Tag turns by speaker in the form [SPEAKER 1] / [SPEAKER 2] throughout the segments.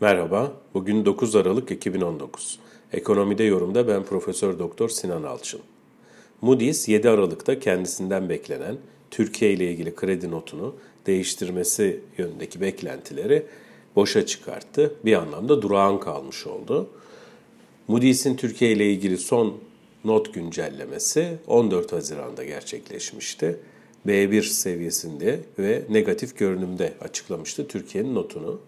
[SPEAKER 1] Merhaba, bugün 9 Aralık 2019. Ekonomide yorumda ben Profesör Doktor Sinan Alçın. Moody's 7 Aralık'ta kendisinden beklenen Türkiye ile ilgili kredi notunu değiştirmesi yönündeki beklentileri boşa çıkarttı. Bir anlamda durağan kalmış oldu. Moody's'in Türkiye ile ilgili son not güncellemesi 14 Haziran'da gerçekleşmişti. B1 seviyesinde ve negatif görünümde açıklamıştı Türkiye'nin notunu.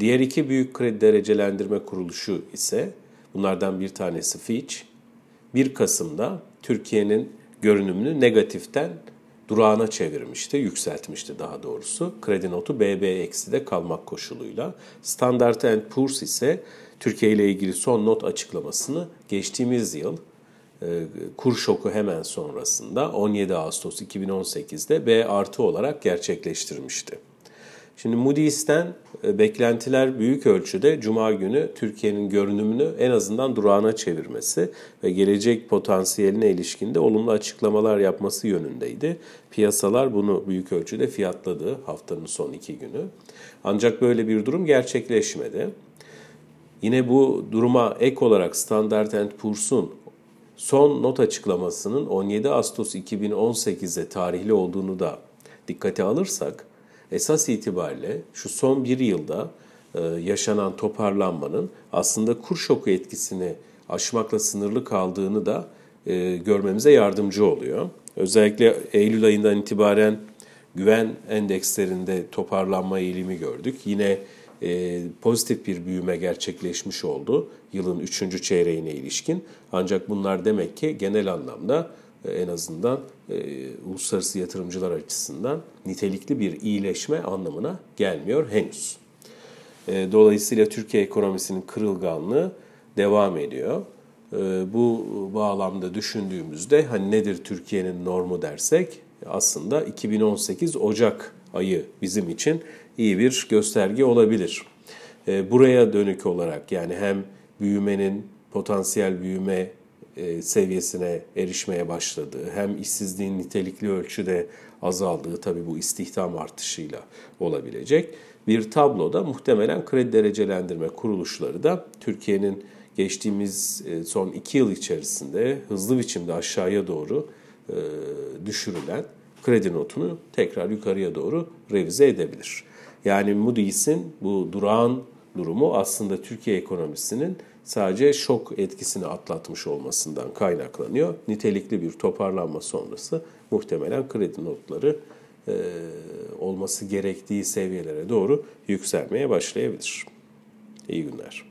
[SPEAKER 1] Diğer iki büyük kredi derecelendirme kuruluşu ise bunlardan bir tanesi Fitch. 1 Kasım'da Türkiye'nin görünümünü negatiften durağına çevirmişti, yükseltmişti daha doğrusu. Kredi notu BB ekside kalmak koşuluyla. Standard Poor's ise Türkiye ile ilgili son not açıklamasını geçtiğimiz yıl e, kur şoku hemen sonrasında 17 Ağustos 2018'de B artı olarak gerçekleştirmişti. Şimdi Moody's'ten e, beklentiler büyük ölçüde Cuma günü Türkiye'nin görünümünü en azından durağına çevirmesi ve gelecek potansiyeline ilişkinde olumlu açıklamalar yapması yönündeydi. Piyasalar bunu büyük ölçüde fiyatladı haftanın son iki günü. Ancak böyle bir durum gerçekleşmedi. Yine bu duruma ek olarak Standard Poor's'un son not açıklamasının 17 Ağustos 2018'de tarihli olduğunu da dikkate alırsak, esas itibariyle şu son bir yılda e, yaşanan toparlanmanın aslında kur şoku etkisini aşmakla sınırlı kaldığını da e, görmemize yardımcı oluyor. Özellikle Eylül ayından itibaren güven endekslerinde toparlanma eğilimi gördük. Yine e, pozitif bir büyüme gerçekleşmiş oldu yılın üçüncü çeyreğine ilişkin. Ancak bunlar demek ki genel anlamda en azından e, uluslararası yatırımcılar açısından nitelikli bir iyileşme anlamına gelmiyor henüz. E, dolayısıyla Türkiye ekonomisinin kırılganlığı devam ediyor. E, bu bağlamda düşündüğümüzde hani nedir Türkiye'nin normu dersek aslında 2018 Ocak ayı bizim için iyi bir gösterge olabilir. E, buraya dönük olarak yani hem büyümenin potansiyel büyüme e, seviyesine erişmeye başladığı, hem işsizliğin nitelikli ölçüde azaldığı tabi bu istihdam artışıyla olabilecek bir tabloda muhtemelen kredi derecelendirme kuruluşları da Türkiye'nin geçtiğimiz e, son iki yıl içerisinde hızlı biçimde aşağıya doğru e, düşürülen kredi notunu tekrar yukarıya doğru revize edebilir. Yani Moody's'in bu durağan durumu aslında Türkiye ekonomisinin sadece şok etkisini atlatmış olmasından kaynaklanıyor. Nitelikli bir toparlanma sonrası muhtemelen kredi notları e, olması gerektiği seviyelere doğru yükselmeye başlayabilir. İyi günler.